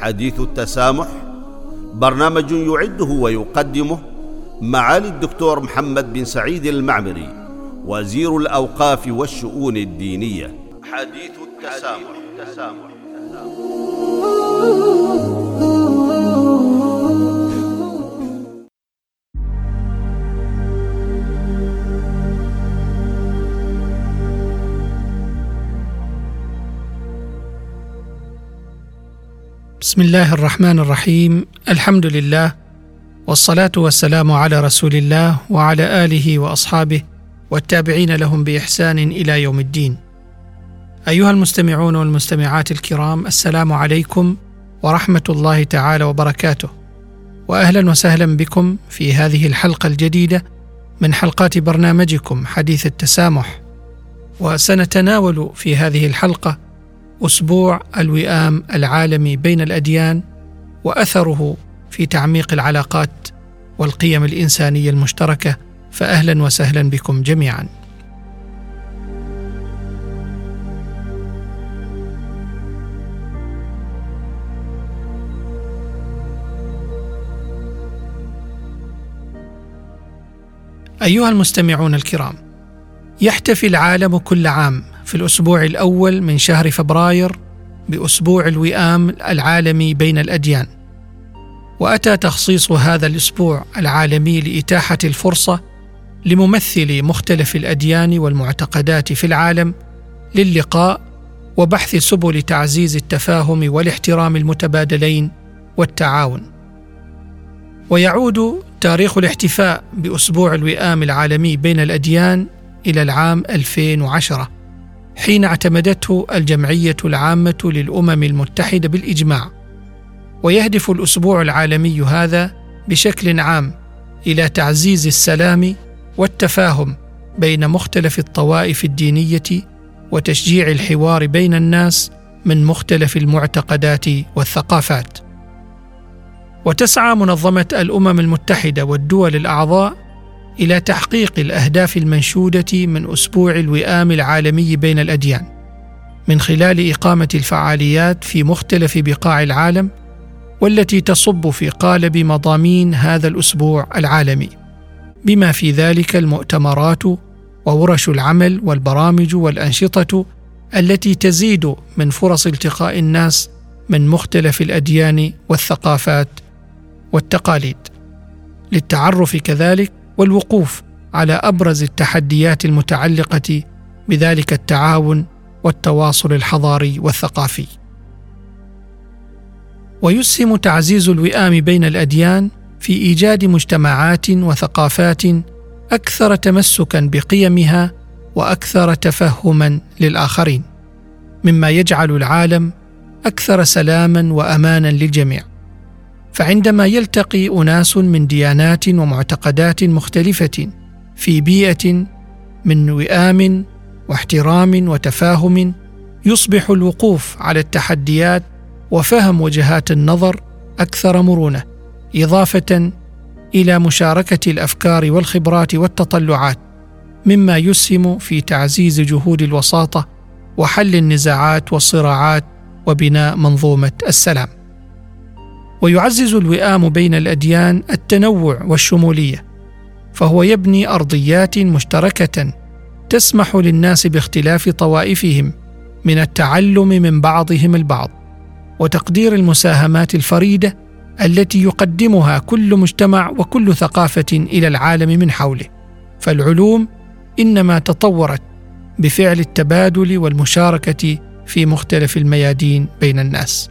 حديث التسامح برنامج يعده ويقدمه معالي الدكتور محمد بن سعيد المعمري وزير الأوقاف والشؤون الدينية حديث التسامح, التسامح. بسم الله الرحمن الرحيم الحمد لله والصلاه والسلام على رسول الله وعلى اله واصحابه والتابعين لهم باحسان إلى يوم الدين ايها المستمعون والمستمعات الكرام السلام عليكم ورحمه الله تعالى وبركاته واهلا وسهلا بكم في هذه الحلقة الجديده من حلقات برنامجكم حديث التسامح وسنتناول في هذه الحلقة أسبوع الوئام العالمي بين الأديان وأثره في تعميق العلاقات والقيم الإنسانية المشتركة فاهلا وسهلا بكم جميعا. أيها المستمعون الكرام يحتفي العالم كل عام في الأسبوع الأول من شهر فبراير بأسبوع الوئام العالمي بين الأديان. وأتى تخصيص هذا الأسبوع العالمي لإتاحة الفرصة لممثلي مختلف الأديان والمعتقدات في العالم للقاء وبحث سبل تعزيز التفاهم والاحترام المتبادلين والتعاون. ويعود تاريخ الاحتفاء بأسبوع الوئام العالمي بين الأديان إلى العام 2010 حين اعتمدته الجمعية العامة للأمم المتحدة بالإجماع. ويهدف الأسبوع العالمي هذا بشكل عام إلى تعزيز السلام والتفاهم بين مختلف الطوائف الدينية وتشجيع الحوار بين الناس من مختلف المعتقدات والثقافات. وتسعى منظمة الأمم المتحدة والدول الأعضاء إلى تحقيق الأهداف المنشودة من أسبوع الوئام العالمي بين الأديان من خلال إقامة الفعاليات في مختلف بقاع العالم والتي تصب في قالب مضامين هذا الأسبوع العالمي. بما في ذلك المؤتمرات وورش العمل والبرامج والأنشطة التي تزيد من فرص التقاء الناس من مختلف الأديان والثقافات والتقاليد. للتعرف كذلك والوقوف على أبرز التحديات المتعلقة بذلك التعاون والتواصل الحضاري والثقافي. ويسهم تعزيز الوئام بين الأديان في إيجاد مجتمعات وثقافات أكثر تمسكا بقيمها وأكثر تفهما للآخرين مما يجعل العالم أكثر سلاما وامانا للجميع. فعندما يلتقي أناس من ديانات ومعتقدات مختلفة في بيئة من وئام واحترام وتفاهم يصبح الوقوف على التحديات وفهم وجهات النظر أكثر مرونة إضافة إلى مشاركة الأفكار والخبرات والتطلعات مما يسهم في تعزيز جهود الوساطة وحل النزاعات والصراعات وبناء منظومة السلام. ويعزز الوئام بين الأديان التنوع والشمولية فهو يبني أرضيات مشتركة تسمح للناس باختلاف طوائفهم من التعلم من بعضهم البعض وتقدير المساهمات الفريدة التي يقدمها كل مجتمع وكل ثقافة إلى العالم من حوله. فالعلوم إنما تطورت بفعل التبادل والمشاركة في مختلف الميادين بين الناس.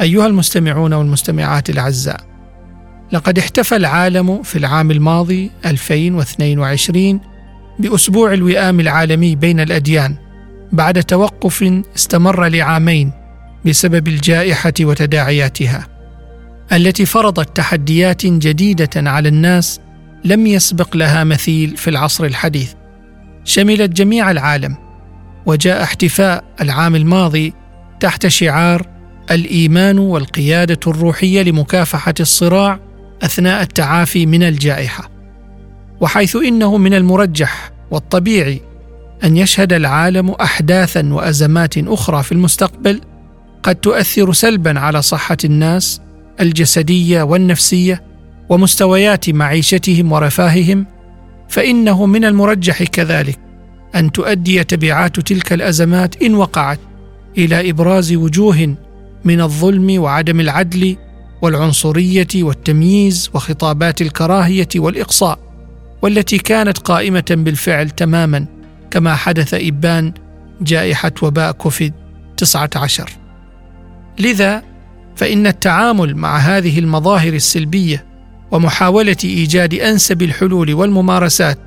أيها المستمعون والمستمعات الأعزاء لقد احتفى العالم في العام الماضي 2022 بأسبوع الوئام العالمي بين الأديان بعد توقف استمر لعامين بسبب الجائحة وتداعياتها التي فرضت تحديات جديدة على الناس لم يسبق لها مثيل في العصر الحديث. شملت جميع العالم وجاء احتفاء العام الماضي تحت شعار الإيمان والقيادة الروحية لمكافحة الصراع أثناء التعافي من الجائحة وحيث إنه من المرجح والطبيعي أن يشهد العالم احداثا وأزمات أخرى في المستقبل قد تؤثر سلبا على صحة الناس الجسدية والنفسية ومستويات معيشتهم ورفاههم فإنه من المرجح كذلك أن تؤدي تبعات تلك الأزمات إن وقعت إلى إبراز وجوه من الظلم وعدم العدل والعنصرية والتمييز وخطابات الكراهية والإقصاء والتي كانت قائمة بالفعل تماما كما حدث إبان جائحة وباء كوفيد 19 لذا فإن التعامل مع هذه المظاهر السلبية ومحاولة إيجاد أنسب الحلول والممارسات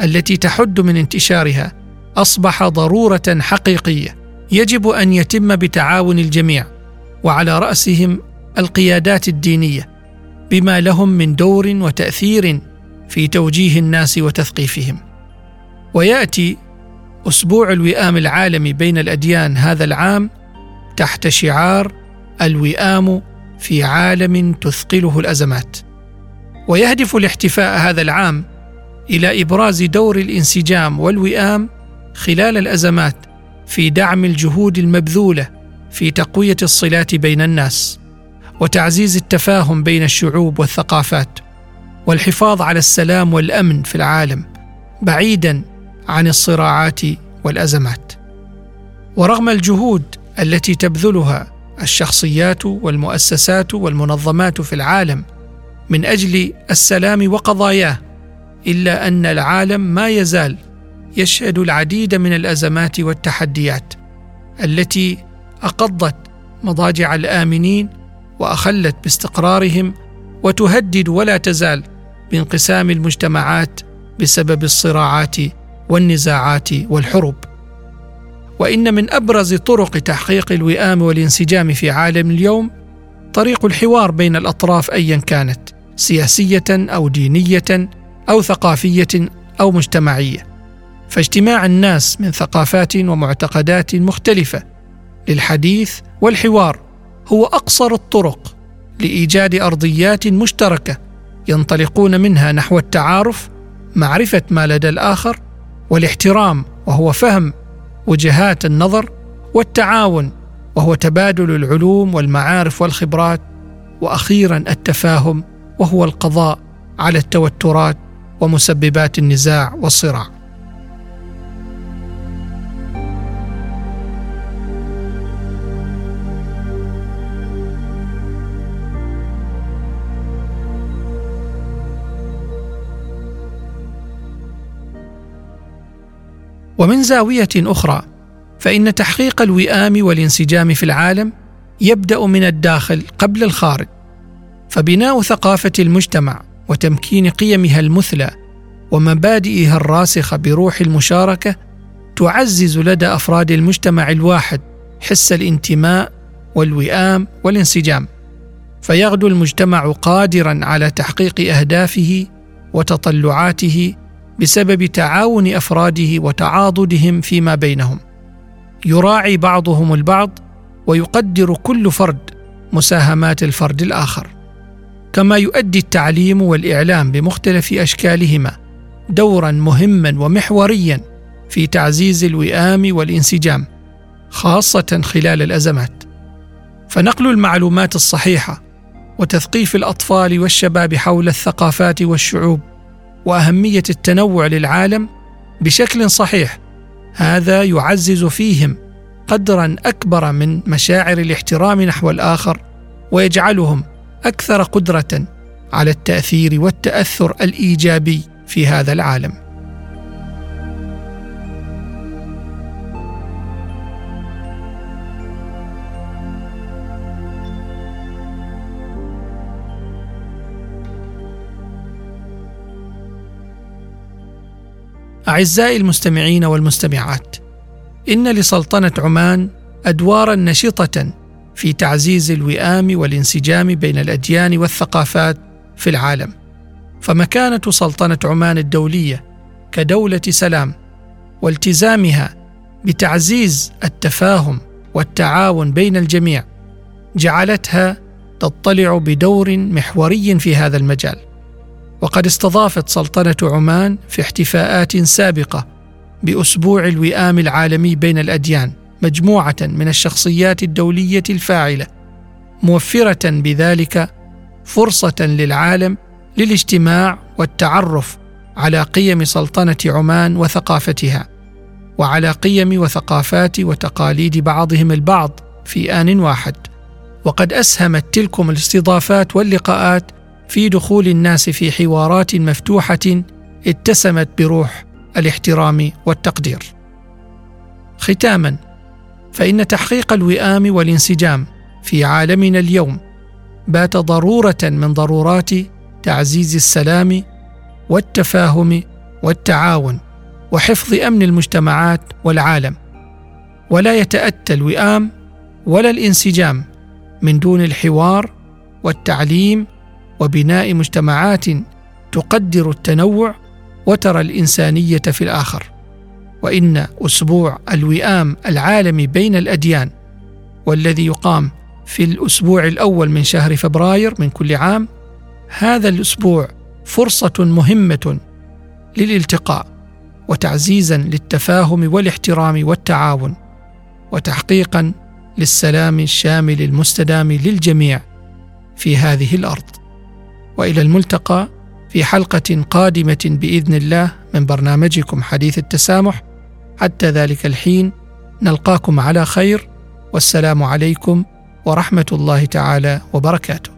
التي تحد من انتشارها أصبح ضرورة حقيقية يجب أن يتم بتعاون الجميع. وعلى رأسهم القيادات الدينية بما لهم من دور وتأثير في توجيه الناس وتثقيفهم. ويأتي أسبوع الوئام العالمي بين الأديان هذا العام تحت شعار الوئام في عالم تثقله الأزمات. ويهدف الاحتفاء هذا العام إلى إبراز دور الانسجام والوئام خلال الأزمات في دعم الجهود المبذولة في تقوية الصلات بين الناس وتعزيز التفاهم بين الشعوب والثقافات والحفاظ على السلام والأمن في العالم بعيدا عن الصراعات والأزمات. ورغم الجهود التي تبذلها الشخصيات والمؤسسات والمنظمات في العالم من أجل السلام وقضاياه إلا أن العالم ما يزال يشهد العديد من الأزمات والتحديات التي أقضت مضاجع الآمنين وأخلت باستقرارهم وتهدد ولا تزال بانقسام المجتمعات بسبب الصراعات والنزاعات والحروب. وإن من أبرز طرق تحقيق الوئام والانسجام في عالم اليوم طريق الحوار بين الأطراف ايا كانت سياسية أو دينية أو ثقافية أو مجتمعية. فاجتماع الناس من ثقافات ومعتقدات مختلفة للحديث والحوار هو أقصر الطرق لإيجاد أرضيات مشتركة ينطلقون منها نحو التعارف معرفة ما لدى الآخر والاحترام وهو فهم وجهات النظر والتعاون وهو تبادل العلوم والمعارف والخبرات وأخيرا التفاهم وهو القضاء على التوترات ومسببات النزاع والصراع. ومن زاوية أخرى فإن تحقيق الوئام والانسجام في العالم يبدأ من الداخل قبل الخارج. فبناء ثقافة المجتمع وتمكين قيمها المثلى ومبادئها الراسخة بروح المشاركة تعزز لدى أفراد المجتمع الواحد حس الانتماء والوئام والانسجام. فيغدو المجتمع قادرا على تحقيق أهدافه وتطلعاته بسبب تعاون أفراده وتعاضدهم فيما بينهم. يراعي بعضهم البعض ويقدر كل فرد مساهمات الفرد الآخر. كما يؤدي التعليم والإعلام بمختلف أشكالهما دورا مهما ومحوريا في تعزيز الوئام والانسجام خاصة خلال الأزمات. فنقل المعلومات الصحيحة وتثقيف الأطفال والشباب حول الثقافات والشعوب وأهمية التنوع للعالم بشكل صحيح. هذا يعزز فيهم قدرا أكبر من مشاعر الاحترام نحو الآخر ويجعلهم أكثر قدرة على التأثير والتأثر الإيجابي في هذا العالم. أعزائي المستمعين والمستمعات إن لسلطنة عمان ادوارا نشطة في تعزيز الوئام والانسجام بين الأديان والثقافات في العالم. فمكانة سلطنة عمان الدولية كدولة سلام والتزامها بتعزيز التفاهم والتعاون بين الجميع جعلتها تطلع بدور محوري في هذا المجال. وقد استضافت سلطنة عمان في احتفاءات سابقة بأسبوع الوئام العالمي بين الأديان مجموعة من الشخصيات الدولية الفاعلة موفرة بذلك فرصة للعالم للاجتماع والتعرف على قيم سلطنة عمان وثقافتها وعلى قيم وثقافات وتقاليد بعضهم البعض في آن واحد. وقد أسهمت تلكم الاستضافات واللقاءات في دخول الناس في حوارات مفتوحة اتسمت بروح الاحترام والتقدير. ختاما فإن تحقيق الوئام والانسجام في عالمنا اليوم بات ضرورة من ضرورات تعزيز السلام والتفاهم والتعاون وحفظ أمن المجتمعات والعالم. ولا يتأتى الوئام ولا الانسجام من دون الحوار والتعليم وبناء مجتمعات تقدر التنوع وترى الإنسانية في الآخر. وإن أسبوع الوئام العالمي بين الأديان والذي يقام في الأسبوع الأول من شهر فبراير من كل عام هذا الأسبوع فرصة مهمة للالتقاء وتعزيزا للتفاهم والاحترام والتعاون وتحقيقا للسلام الشامل المستدام للجميع في هذه الأرض. وإلى الملتقى في حلقة قادمة بإذن الله من برنامجكم حديث التسامح. حتى ذلك الحين نلقاكم على خير. والسلام عليكم ورحمة الله تعالى وبركاته.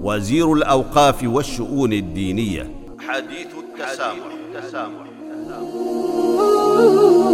وزير الأوقاف والشؤون الدينية حديث التسامح, التسامح. التسامح.